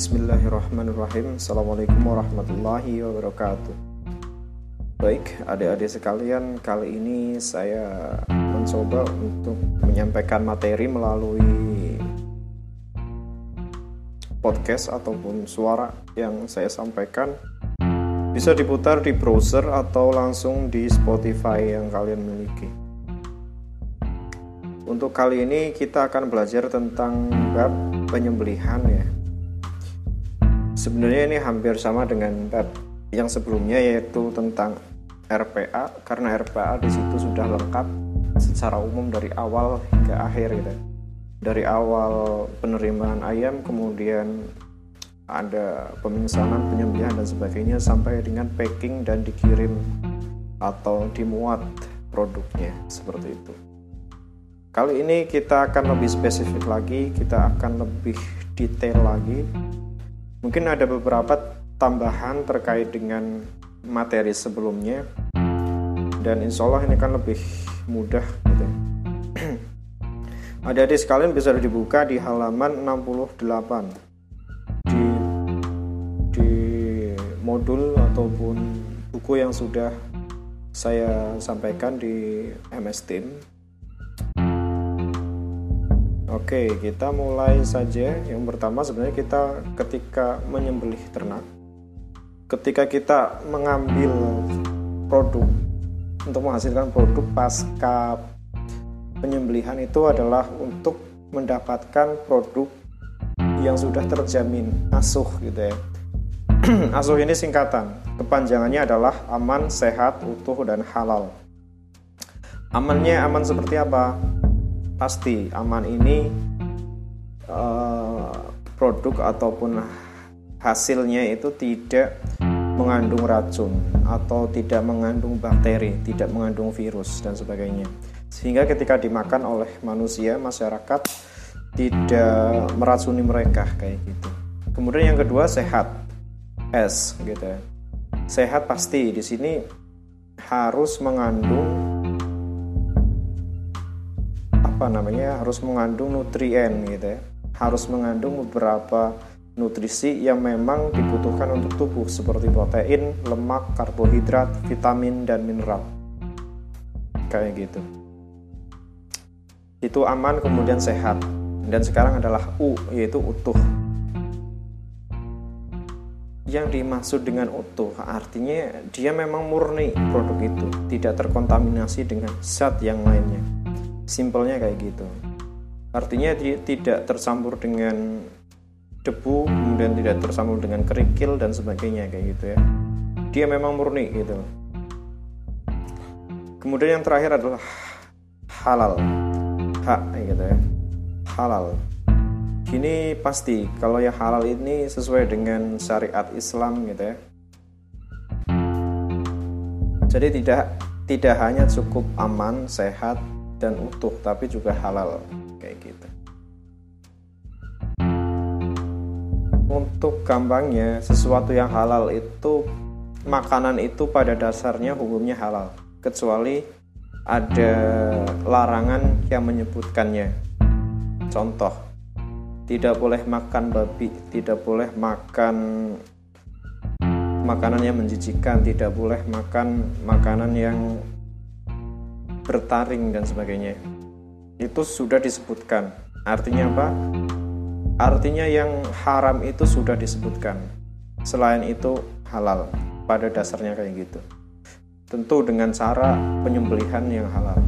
Bismillahirrahmanirrahim. Assalamualaikum warahmatullahi wabarakatuh. Baik, adik-adik sekalian Kali ini saya mencoba untuk menyampaikan materi melalui podcast ataupun suara yang saya sampaikan. Bisa diputar di browser atau langsung di Spotify yang kalian miliki. Untuk kali ini kita akan belajar tentang bab penyembelihan ya Sebenarnya ini hampir sama dengan bab yang sebelumnya yaitu tentang RPA karena RPA di situ sudah lengkap secara umum dari awal hingga akhir gitu. Dari awal penerimaan ayam kemudian ada pemesanan, penyembelihan dan sebagainya sampai dengan packing dan dikirim atau dimuat produknya seperti itu. Kali ini kita akan lebih spesifik lagi, kita akan lebih detail lagi Mungkin ada beberapa tambahan terkait dengan materi sebelumnya. Dan insya Allah ini kan lebih mudah gitu. Adik-adik sekalian bisa dibuka di halaman 68 di di modul ataupun buku yang sudah saya sampaikan di MS Team Oke, kita mulai saja. Yang pertama sebenarnya kita ketika menyembelih ternak, ketika kita mengambil produk untuk menghasilkan produk pasca penyembelihan itu adalah untuk mendapatkan produk yang sudah terjamin asuh gitu ya. asuh ini singkatan, kepanjangannya adalah aman, sehat, utuh dan halal. Amannya aman seperti apa? Pasti aman ini uh, produk ataupun hasilnya itu tidak mengandung racun atau tidak mengandung bakteri, tidak mengandung virus dan sebagainya. Sehingga ketika dimakan oleh manusia, masyarakat tidak meracuni mereka kayak gitu. Kemudian yang kedua sehat. S gitu ya. Sehat pasti di sini harus mengandung apa namanya harus mengandung nutrien gitu ya harus mengandung beberapa nutrisi yang memang dibutuhkan untuk tubuh seperti protein, lemak, karbohidrat, vitamin dan mineral. Kayak gitu. Itu aman kemudian sehat. Dan sekarang adalah U yaitu utuh. Yang dimaksud dengan utuh artinya dia memang murni produk itu, tidak terkontaminasi dengan zat yang lainnya simpelnya kayak gitu. Artinya dia tidak tercampur dengan debu kemudian tidak tercampur dengan kerikil dan sebagainya kayak gitu ya. Dia memang murni gitu. Kemudian yang terakhir adalah halal. Hak gitu ya. Halal. Gini pasti kalau yang halal ini sesuai dengan syariat Islam gitu ya. Jadi tidak tidak hanya cukup aman sehat dan utuh tapi juga halal. Kayak gitu. Untuk gampangnya sesuatu yang halal itu makanan itu pada dasarnya hukumnya halal. Kecuali ada larangan yang menyebutkannya. Contoh tidak boleh makan babi tidak boleh makan makanan yang menjijikan tidak boleh makan makanan yang bertaring dan sebagainya. Itu sudah disebutkan. Artinya apa? Artinya yang haram itu sudah disebutkan. Selain itu halal. Pada dasarnya kayak gitu. Tentu dengan cara penyembelihan yang halal.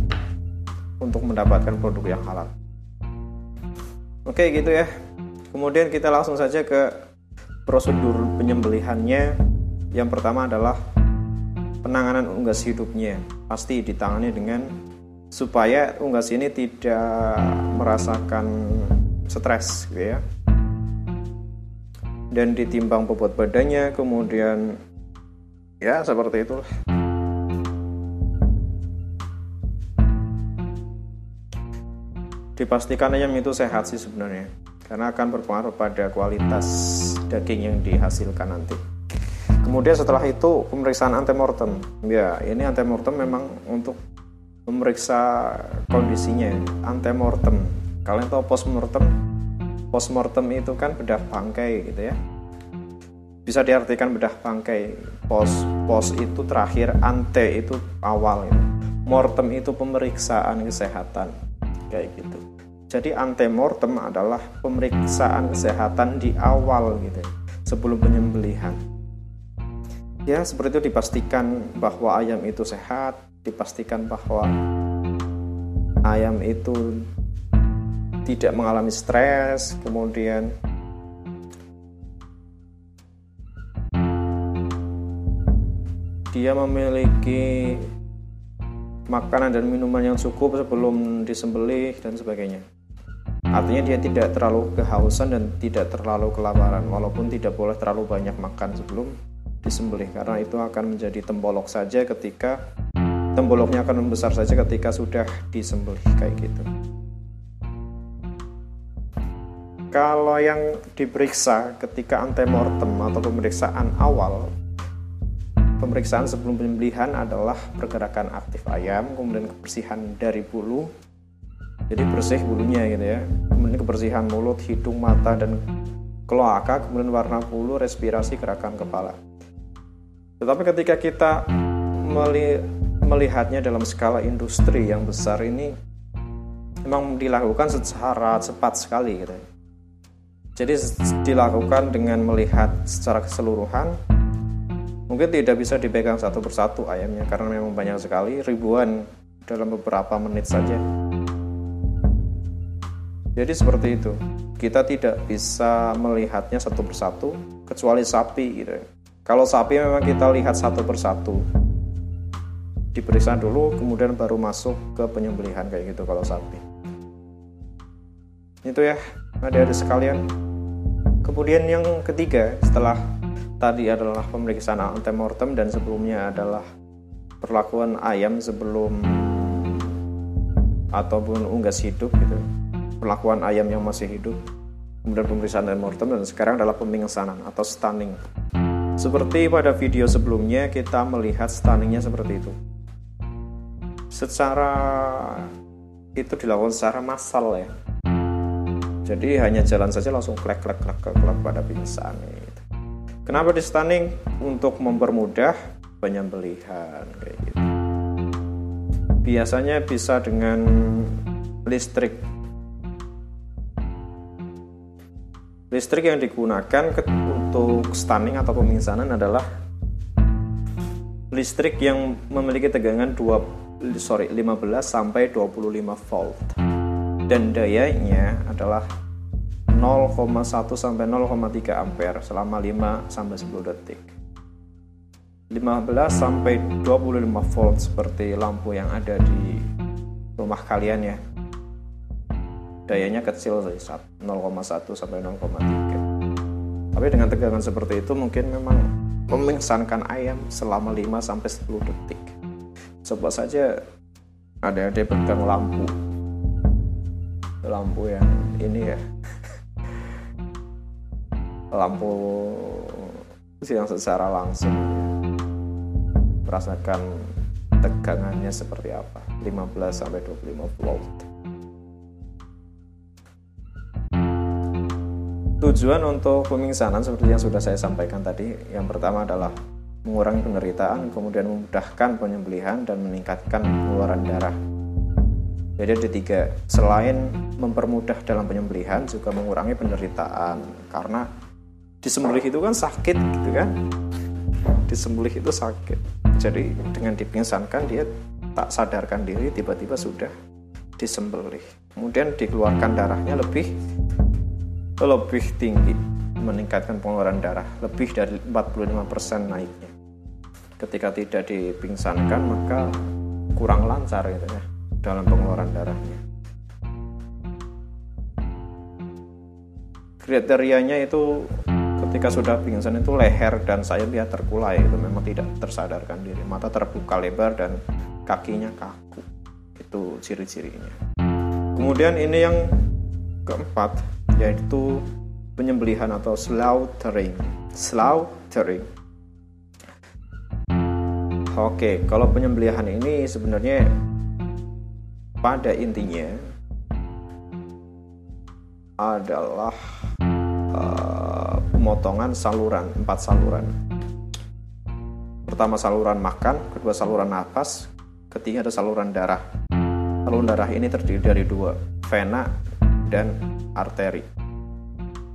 Untuk mendapatkan produk yang halal. Oke gitu ya. Kemudian kita langsung saja ke prosedur penyembelihannya. Yang pertama adalah penanganan unggas hidupnya pasti ditangani dengan supaya unggas ini tidak merasakan stres gitu ya. Dan ditimbang bobot badannya kemudian ya seperti itu dipastikan ayam itu sehat sih sebenarnya karena akan berpengaruh pada kualitas daging yang dihasilkan nanti Kemudian setelah itu pemeriksaan antemortem. Ya, ini antemortem memang untuk memeriksa kondisinya. Antemortem. Kalian tahu postmortem? postmortem itu kan bedah bangkai gitu ya bisa diartikan bedah bangkai pos pos itu terakhir ante itu awal gitu. mortem itu pemeriksaan kesehatan kayak gitu jadi antemortem adalah pemeriksaan kesehatan di awal gitu ya, sebelum penyembelihan ya seperti itu dipastikan bahwa ayam itu sehat dipastikan bahwa ayam itu tidak mengalami stres, kemudian dia memiliki makanan dan minuman yang cukup sebelum disembelih dan sebagainya. Artinya dia tidak terlalu kehausan dan tidak terlalu kelaparan walaupun tidak boleh terlalu banyak makan sebelum disembelih karena itu akan menjadi tembolok saja ketika temboloknya akan membesar saja ketika sudah disembelih kayak gitu. Kalau yang diperiksa ketika antemortem atau pemeriksaan awal, pemeriksaan sebelum penyembelihan adalah pergerakan aktif ayam, kemudian kebersihan dari bulu, jadi bersih bulunya gitu ya, kemudian kebersihan mulut, hidung, mata, dan kloaka, kemudian warna bulu, respirasi, gerakan kepala. Tetapi ketika kita melihatnya dalam skala industri yang besar ini, memang dilakukan secara cepat sekali gitu jadi dilakukan dengan melihat secara keseluruhan. Mungkin tidak bisa dipegang satu persatu ayamnya karena memang banyak sekali, ribuan dalam beberapa menit saja. Jadi seperti itu. Kita tidak bisa melihatnya satu persatu kecuali sapi gitu. Kalau sapi memang kita lihat satu persatu. Diperiksa dulu kemudian baru masuk ke penyembelihan kayak gitu kalau sapi. Itu ya, ada-ada sekalian. Kemudian yang ketiga setelah tadi adalah pemeriksaan antemortem dan sebelumnya adalah perlakuan ayam sebelum ataupun unggas hidup gitu. Perlakuan ayam yang masih hidup. Kemudian pemeriksaan antemortem dan sekarang adalah pemingsanan atau stunning. Seperti pada video sebelumnya kita melihat stunningnya seperti itu. Secara itu dilakukan secara massal ya jadi hanya jalan saja langsung klek klek klek klek, klek pada pingsan gitu. kenapa di stunning untuk mempermudah penyembelihan kayak gitu biasanya bisa dengan listrik listrik yang digunakan untuk stunning atau pemingsanan adalah listrik yang memiliki tegangan 2 sorry 15 sampai 25 volt dan dayanya adalah 0,1 sampai 0,3 ampere selama 5 sampai 10 detik. 15 sampai 25 volt seperti lampu yang ada di rumah kalian ya. Dayanya kecil saja 0,1 sampai 0,3. Tapi dengan tegangan seperti itu mungkin memang memingsankan ayam selama 5 sampai 10 detik. Coba saja ada-ada pegang lampu lampu yang ini ya lampu yang secara langsung merasakan tegangannya seperti apa 15 sampai 25 volt tujuan untuk pemingsanan seperti yang sudah saya sampaikan tadi yang pertama adalah mengurangi penderitaan kemudian memudahkan penyembelihan dan meningkatkan pengeluaran darah jadi ada tiga, selain mempermudah dalam penyembelihan juga mengurangi penderitaan karena disembelih itu kan sakit gitu kan. Disembelih itu sakit. Jadi dengan dipingsankan dia tak sadarkan diri tiba-tiba sudah disembelih. Kemudian dikeluarkan darahnya lebih lebih tinggi meningkatkan pengeluaran darah lebih dari 45% naiknya. Ketika tidak dipingsankan maka kurang lancar gitu ya dalam pengeluaran darahnya. Kriterianya itu ketika sudah pingsan itu leher dan sayap dia terkulai itu memang tidak tersadarkan diri, mata terbuka lebar dan kakinya kaku. Itu ciri-cirinya. Kemudian ini yang keempat yaitu penyembelihan atau slaughtering. Slaughtering. Oke, kalau penyembelihan ini sebenarnya pada intinya adalah uh, pemotongan saluran empat saluran pertama saluran makan kedua saluran nafas ketiga ada saluran darah saluran darah ini terdiri dari dua vena dan arteri.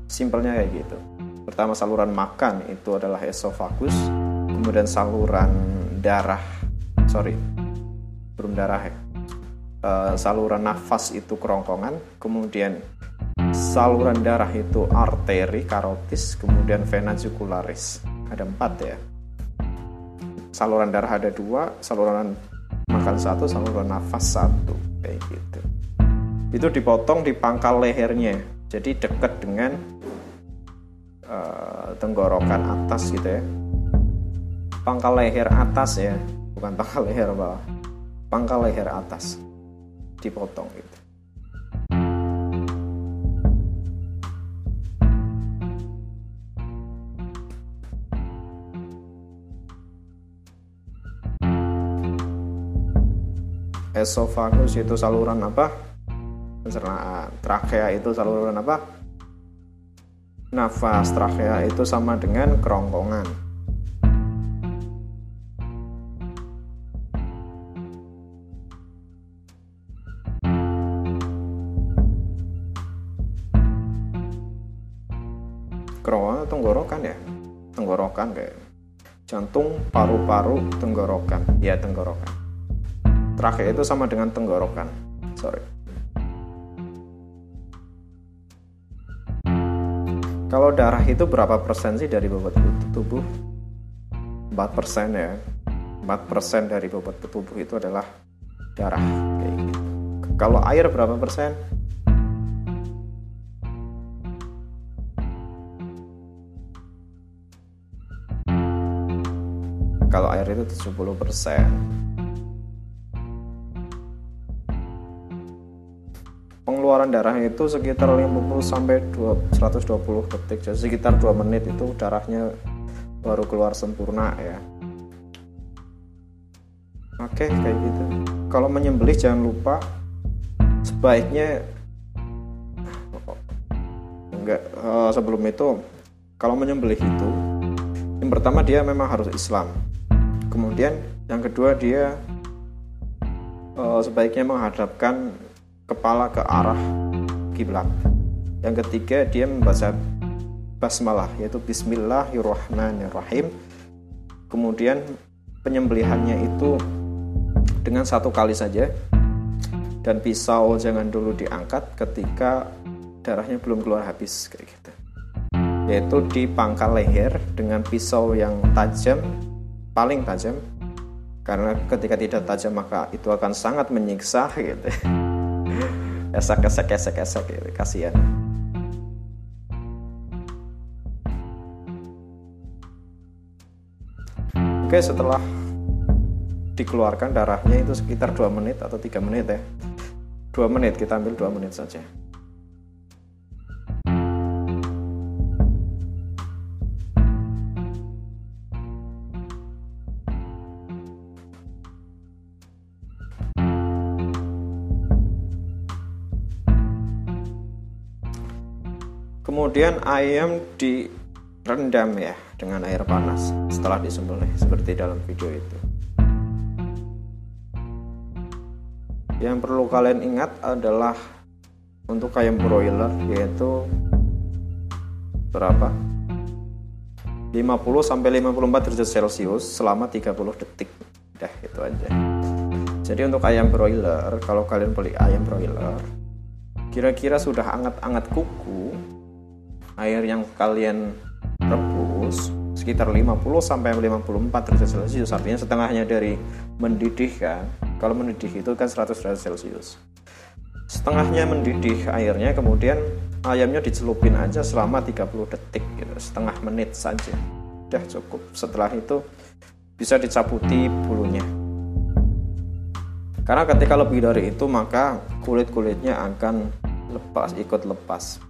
Simpelnya kayak gitu. Pertama saluran makan itu adalah esofagus kemudian saluran darah sorry belum darah ya. Uh, saluran nafas itu kerongkongan kemudian saluran darah itu arteri karotis kemudian vena jugularis ada empat ya. Saluran darah ada dua saluran makan satu saluran nafas satu. Kayak gitu itu dipotong di pangkal lehernya. Jadi dekat dengan uh, tenggorokan atas gitu ya. Pangkal leher atas ya. Bukan pangkal leher bawah pangkal leher atas. Dipotong gitu. Esofagus itu saluran apa pencernaan. Trakea itu saluran apa? Nafas. Trakea itu sama dengan kerongkongan. Kerongkongan tenggorokan ya? Tenggorokan kayak jantung paru-paru tenggorokan. Ya tenggorokan. Trakea itu sama dengan tenggorokan. Sorry. Kalau darah itu berapa persen sih dari bobot tubuh? 4 persen ya. 4 persen dari bobot tubuh itu adalah darah. Kayak. Kalau air berapa persen? Kalau air itu 70 persen. Pengeluaran darah itu sekitar 50 sampai 120 detik. Jadi sekitar 2 menit itu darahnya baru keluar sempurna ya. Oke kayak gitu. Kalau menyembelih jangan lupa. Sebaiknya enggak uh, sebelum itu kalau menyembelih itu yang pertama dia memang harus Islam. Kemudian yang kedua dia uh, sebaiknya menghadapkan kepala ke arah kiblat. Yang ketiga dia membaca basmalah yaitu bismillahirrahmanirrahim. Kemudian penyembelihannya itu dengan satu kali saja dan pisau jangan dulu diangkat ketika darahnya belum keluar habis kayak gitu. Yaitu di pangkal leher dengan pisau yang tajam paling tajam karena ketika tidak tajam maka itu akan sangat menyiksa gitu esek esek esek esek gitu kasihan. Oke setelah dikeluarkan darahnya itu sekitar 2 menit atau tiga menit ya. 2 menit kita ambil 2 menit saja Kemudian ayam direndam ya dengan air panas setelah disembelih seperti dalam video itu. Yang perlu kalian ingat adalah untuk ayam broiler yaitu berapa? 50 sampai 54 derajat Celcius selama 30 detik. Dah itu aja. Jadi untuk ayam broiler, kalau kalian beli ayam broiler, kira-kira sudah anget-anget kuku air yang kalian rebus sekitar 50 sampai 54 derajat Celcius. Artinya setengahnya dari mendidih kan? Kalau mendidih itu kan 100 derajat Celcius. Setengahnya mendidih airnya kemudian ayamnya dicelupin aja selama 30 detik gitu setengah menit saja. Udah cukup. Setelah itu bisa dicabuti bulunya. Karena ketika lebih dari itu maka kulit-kulitnya akan lepas ikut lepas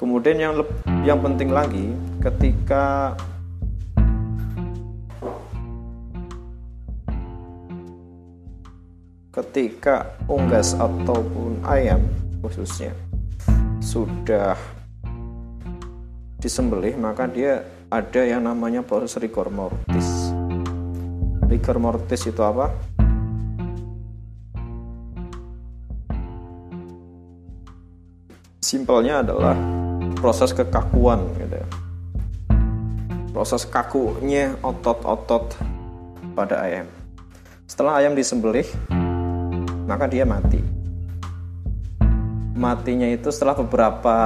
Kemudian yang yang penting lagi ketika ketika unggas ataupun ayam khususnya sudah disembelih maka dia ada yang namanya proses rigor mortis. Rigor mortis itu apa? Simpelnya adalah proses kekakuan gitu ya. proses kakunya otot-otot pada ayam. Setelah ayam disembelih maka dia mati. Matinya itu setelah beberapa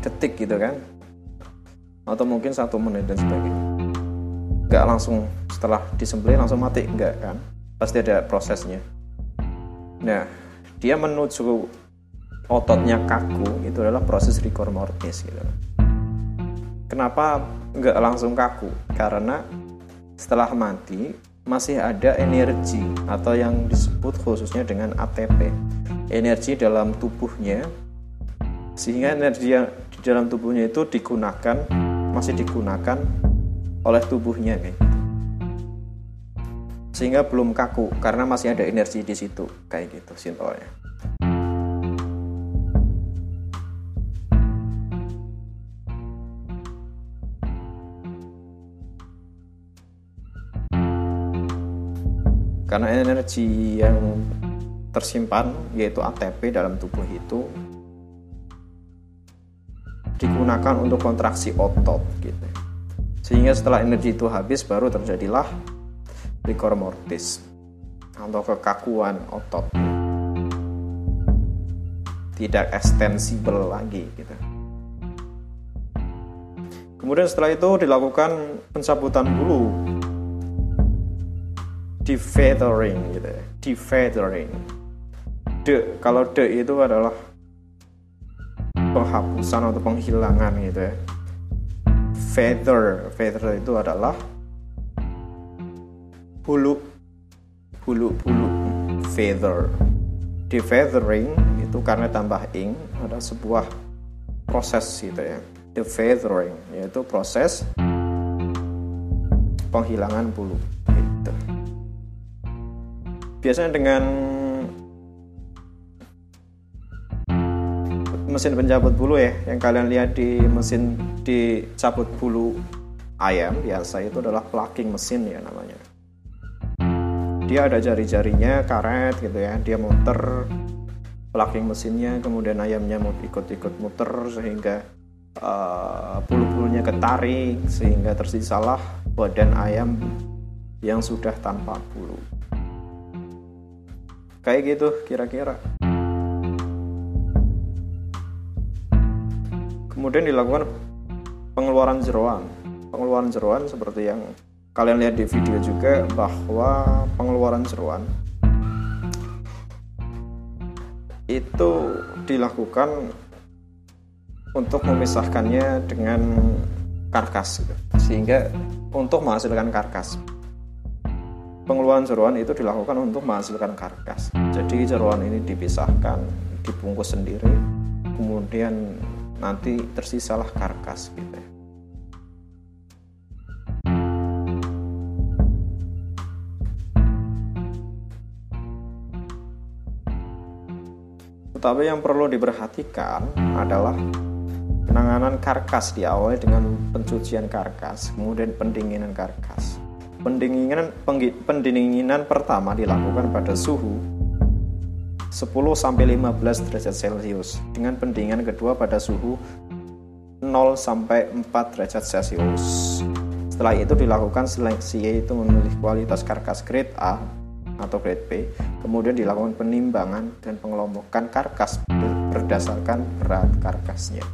detik gitu kan. Atau mungkin satu menit dan sebagainya. Nggak langsung setelah disembelih langsung mati nggak kan. Pasti ada prosesnya. Nah dia menuju ototnya kaku itu adalah proses rigor mortis gitu. Kenapa nggak langsung kaku? Karena setelah mati masih ada energi atau yang disebut khususnya dengan ATP energi dalam tubuhnya sehingga energi yang di dalam tubuhnya itu digunakan masih digunakan oleh tubuhnya nih sehingga belum kaku karena masih ada energi di situ kayak gitu simpelnya karena energi yang tersimpan yaitu ATP dalam tubuh itu digunakan untuk kontraksi otot gitu. Sehingga setelah energi itu habis baru terjadilah rigor mortis atau kekakuan otot. Tidak ekstensibel lagi gitu. Kemudian setelah itu dilakukan pencabutan bulu defeathering gitu ya. Defeathering. De kalau de itu adalah penghapusan atau penghilangan gitu ya. Feather feather itu adalah bulu bulu bulu feather. Defeathering itu karena tambah ing ada sebuah proses gitu ya. Defeathering yaitu proses penghilangan bulu biasanya dengan mesin pencabut bulu ya yang kalian lihat di mesin dicabut bulu ayam biasa itu adalah plucking mesin ya namanya. Dia ada jari-jarinya karet gitu ya dia muter plucking mesinnya kemudian ayamnya mau ikut-ikut muter sehingga uh, bulu-bulunya ketarik sehingga tersisalah badan ayam yang sudah tanpa bulu kayak gitu kira-kira. Kemudian dilakukan pengeluaran jeroan. Pengeluaran jeroan seperti yang kalian lihat di video juga bahwa pengeluaran jeroan itu dilakukan untuk memisahkannya dengan karkas gitu. sehingga untuk menghasilkan karkas pengeluaran jeruan itu dilakukan untuk menghasilkan karkas. Jadi jeruan ini dipisahkan, dibungkus sendiri, kemudian nanti tersisalah karkas gitu. Tetapi yang perlu diperhatikan adalah penanganan karkas diawali dengan pencucian karkas, kemudian pendinginan karkas pendinginan pendinginan pertama dilakukan pada suhu 10 sampai 15 derajat Celcius dengan pendinginan kedua pada suhu 0 sampai 4 derajat Celcius. Setelah itu dilakukan seleksi yaitu memilih kualitas karkas grade A atau grade B, kemudian dilakukan penimbangan dan pengelompokan karkas berdasarkan berat karkasnya.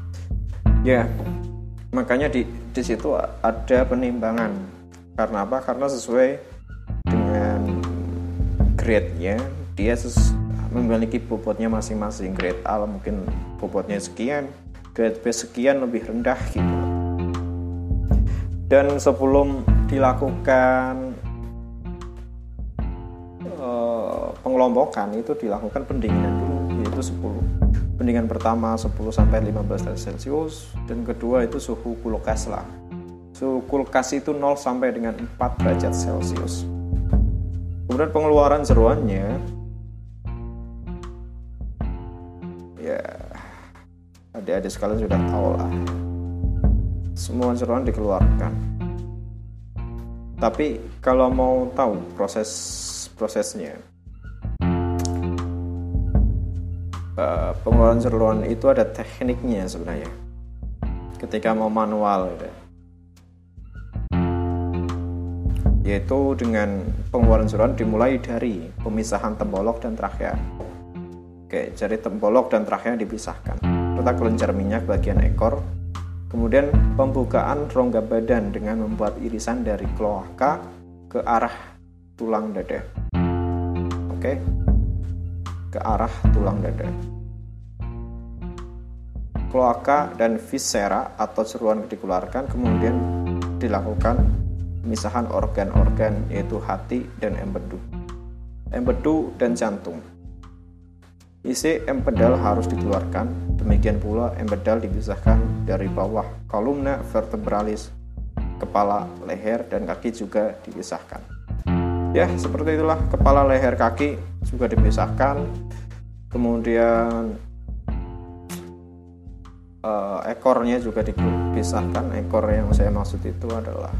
Ya, makanya di di situ ada penimbangan karena apa? Karena sesuai dengan grade-nya dia memiliki bobotnya masing-masing. Grade A mungkin bobotnya sekian grade B sekian lebih rendah gitu. Dan sebelum dilakukan uh, pengelompokan itu dilakukan pendinginan dulu yaitu 10 pendinginan pertama 10 sampai 15 derajat Celcius dan kedua itu suhu kulkas lah suhu kulkas itu 0 sampai dengan 4 derajat Celcius. Kemudian pengeluaran jeruannya ya adik-adik sekalian sudah tahu lah semua jeruan dikeluarkan tapi kalau mau tahu proses prosesnya uh, pengeluaran jeruan itu ada tekniknya sebenarnya ketika mau manual gitu. Yaitu dengan pengeluaran jeruan dimulai dari pemisahan tembolok dan trakea Oke, jari tembolok dan trakea dipisahkan serta kelenjar minyak bagian ekor Kemudian pembukaan rongga badan dengan membuat irisan dari kloaka ke arah tulang dada. Oke. Ke arah tulang dada. Kloaka dan viscera atau seruan dikeluarkan kemudian dilakukan pemisahan organ-organ yaitu hati dan empedu. Empedu dan jantung. Isi empedal harus dikeluarkan, demikian pula empedal dipisahkan dari bawah kolumna vertebralis, kepala, leher, dan kaki juga dipisahkan. Ya, seperti itulah kepala, leher, kaki juga dipisahkan. Kemudian uh, ekornya juga dipisahkan. Ekor yang saya maksud itu adalah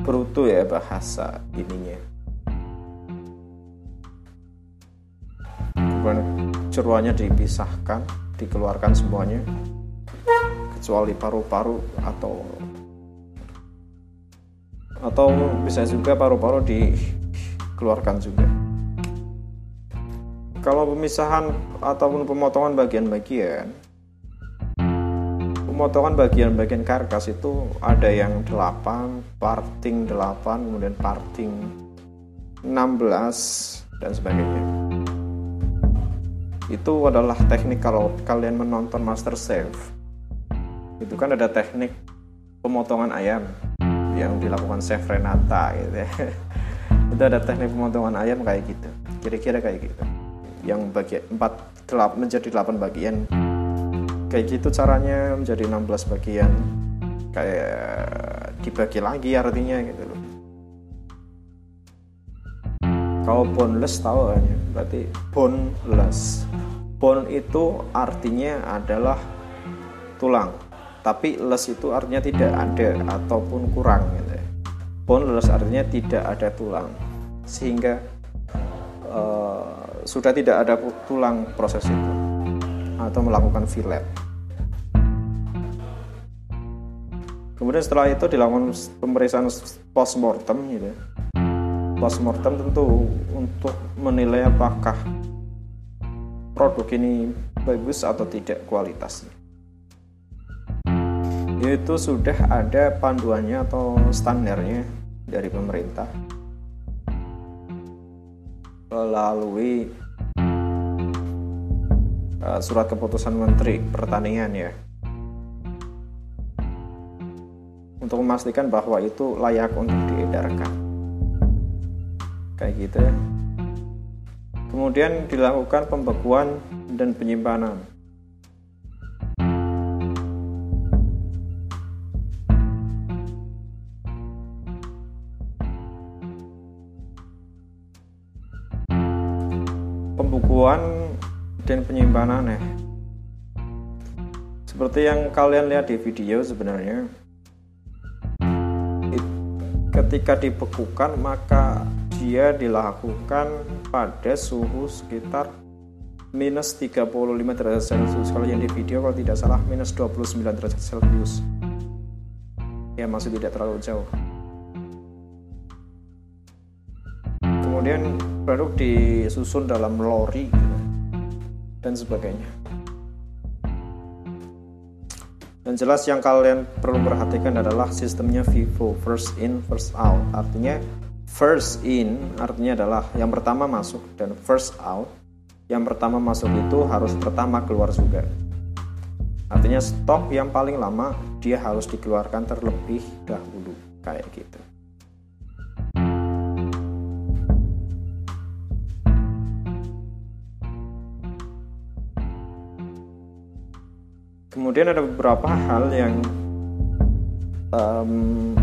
berutu ya bahasa ininya. Bukan jeruannya dipisahkan dikeluarkan semuanya kecuali paru-paru atau atau bisa juga paru-paru dikeluarkan juga. Kalau pemisahan ataupun pemotongan bagian-bagian pemotongan bagian-bagian karkas itu ada yang 8 parting 8 kemudian parting 16 dan sebagainya. Itu adalah teknik kalau kalian menonton Master Chef. Itu kan ada teknik pemotongan ayam yang dilakukan Chef Renata gitu ya. itu ada teknik pemotongan ayam kayak gitu kira-kira kayak gitu. Yang bagian 4 gelap menjadi 8 bagian kayak gitu caranya menjadi 16 bagian. Kayak dibagi lagi artinya gitu loh. Kalau boneless tahu kan ya? Berarti boneless. Bone itu artinya adalah tulang. Tapi less itu artinya tidak ada ataupun kurang gitu ya. boneless artinya tidak ada tulang. Sehingga uh, sudah tidak ada tulang proses itu atau melakukan fillet kemudian setelah itu dilakukan pemeriksaan postmortem gitu ya. Postmortem tentu untuk menilai apakah produk ini bagus atau tidak kualitasnya. Itu sudah ada panduannya atau standarnya dari pemerintah. Melalui uh, surat keputusan Menteri Pertanian ya. Untuk memastikan bahwa itu layak untuk diedarkan. Kayak gitu ya. Kemudian dilakukan pembekuan dan penyimpanan penyimpanan ya seperti yang kalian lihat di video sebenarnya ketika dibekukan maka dia dilakukan pada suhu sekitar minus 35 derajat celcius. Kalau yang di video kalau tidak salah minus 29 derajat celcius. Ya masih tidak terlalu jauh. Kemudian produk disusun dalam lori dan sebagainya. Dan jelas yang kalian perlu perhatikan adalah sistemnya Vivo first in first out. Artinya first in artinya adalah yang pertama masuk dan first out. Yang pertama masuk itu harus pertama keluar juga. Artinya stok yang paling lama dia harus dikeluarkan terlebih dahulu kayak gitu kemudian ada beberapa hal yang um,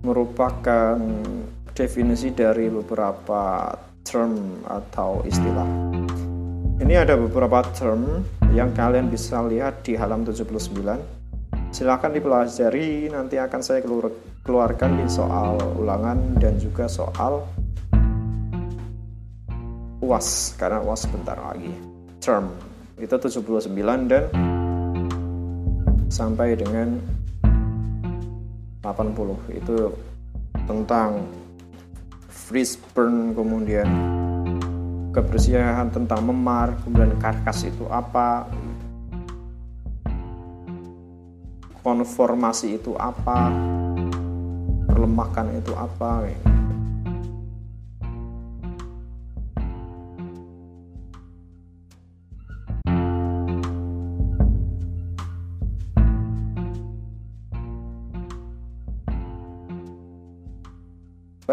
merupakan definisi dari beberapa term atau istilah. Ini ada beberapa term yang kalian bisa lihat di halaman 79 silahkan dipelajari nanti akan saya keluarkan di soal ulangan dan juga soal UAS karena UAS sebentar lagi term itu 79 dan sampai dengan 80 itu tentang freeze burn kemudian kebersihan tentang memar kemudian karkas itu apa konformasi itu apa perlemakan itu apa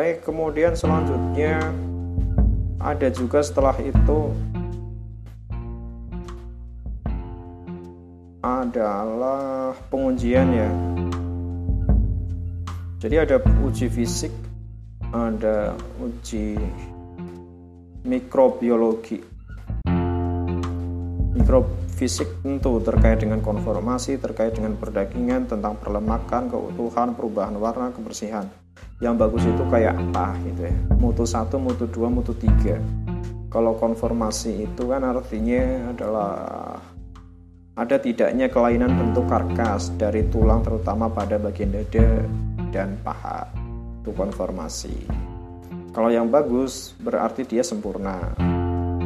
Baik, kemudian selanjutnya ada juga setelah itu adalah pengujian ya. Jadi ada uji fisik, ada uji mikrobiologi. Mikrofisik tentu terkait dengan konformasi, terkait dengan perdagingan, tentang perlemakan, keutuhan, perubahan warna, kebersihan yang bagus itu kayak apa gitu ya. Mutu satu mutu dua mutu tiga. Kalau konformasi itu kan artinya adalah ada tidaknya kelainan bentuk karkas dari tulang terutama pada bagian dada dan paha itu konformasi. Kalau yang bagus berarti dia sempurna.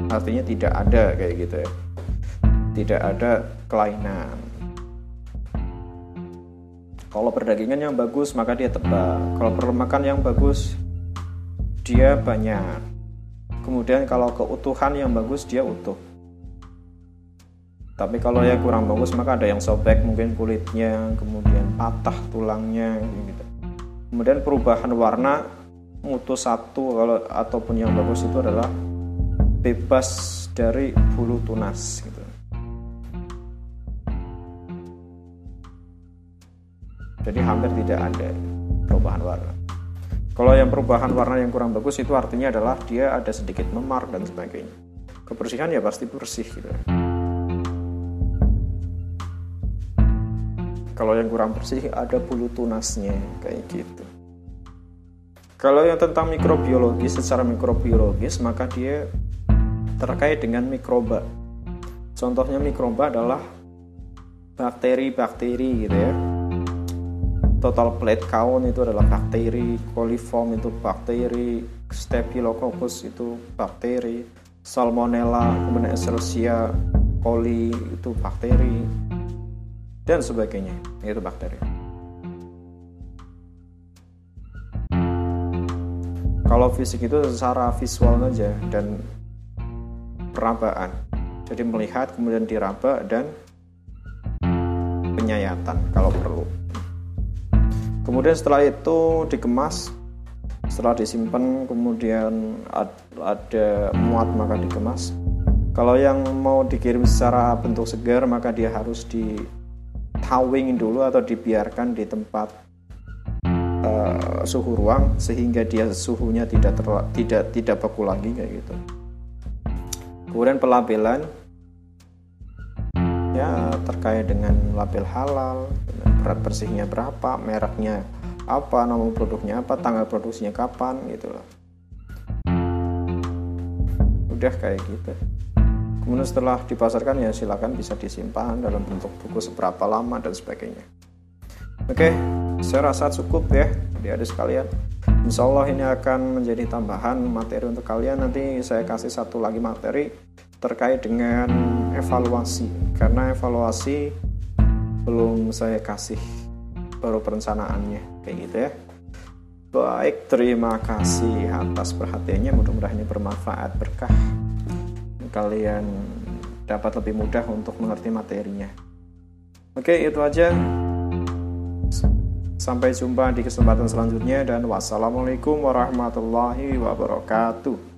Artinya tidak ada kayak gitu ya. Tidak ada kelainan kalau perdagingan yang bagus maka dia tebal. Kalau perlemakan yang bagus dia banyak. Kemudian kalau keutuhan yang bagus dia utuh. Tapi kalau yang kurang bagus maka ada yang sobek mungkin kulitnya, kemudian patah tulangnya gitu. Kemudian perubahan warna mutu satu kalau ataupun yang bagus itu adalah bebas dari bulu tunas gitu. Jadi hampir tidak ada perubahan warna. Kalau yang perubahan warna yang kurang bagus itu artinya adalah dia ada sedikit memar dan sebagainya. Kebersihan ya pasti bersih gitu. Kalau yang kurang bersih ada bulu tunasnya kayak gitu. Kalau yang tentang mikrobiologis secara mikrobiologis maka dia terkait dengan mikroba. Contohnya mikroba adalah bakteri-bakteri gitu ya total plate count itu adalah bakteri, coliform itu bakteri, staphylococcus itu bakteri, salmonella, kemudian Escherichia coli itu bakteri dan sebagainya itu bakteri. Kalau fisik itu secara visual saja dan perabaan. Jadi melihat kemudian diraba dan penyayatan kalau perlu. Kemudian setelah itu dikemas, setelah disimpan kemudian ada muat maka dikemas. Kalau yang mau dikirim secara bentuk segar maka dia harus di tawing dulu atau dibiarkan di tempat uh, suhu ruang sehingga dia suhunya tidak ter, tidak tidak beku lagi kayak gitu. Kemudian pelabelan ya terkait dengan label halal, berat bersihnya berapa mereknya apa nama produknya apa tanggal produksinya kapan gitu loh. Udah kayak gitu. Kemudian setelah dipasarkan ya silakan bisa disimpan dalam bentuk buku seberapa lama dan sebagainya. Oke saya rasa cukup ya di adik sekalian. Insya Allah ini akan menjadi tambahan materi untuk kalian. Nanti saya kasih satu lagi materi terkait dengan evaluasi. Karena evaluasi belum saya kasih baru perencanaannya kayak gitu ya. Baik terima kasih atas perhatiannya. Mudah-mudahan ini bermanfaat berkah. Kalian dapat lebih mudah untuk mengerti materinya. Oke itu aja. Sampai jumpa di kesempatan selanjutnya dan wassalamualaikum warahmatullahi wabarakatuh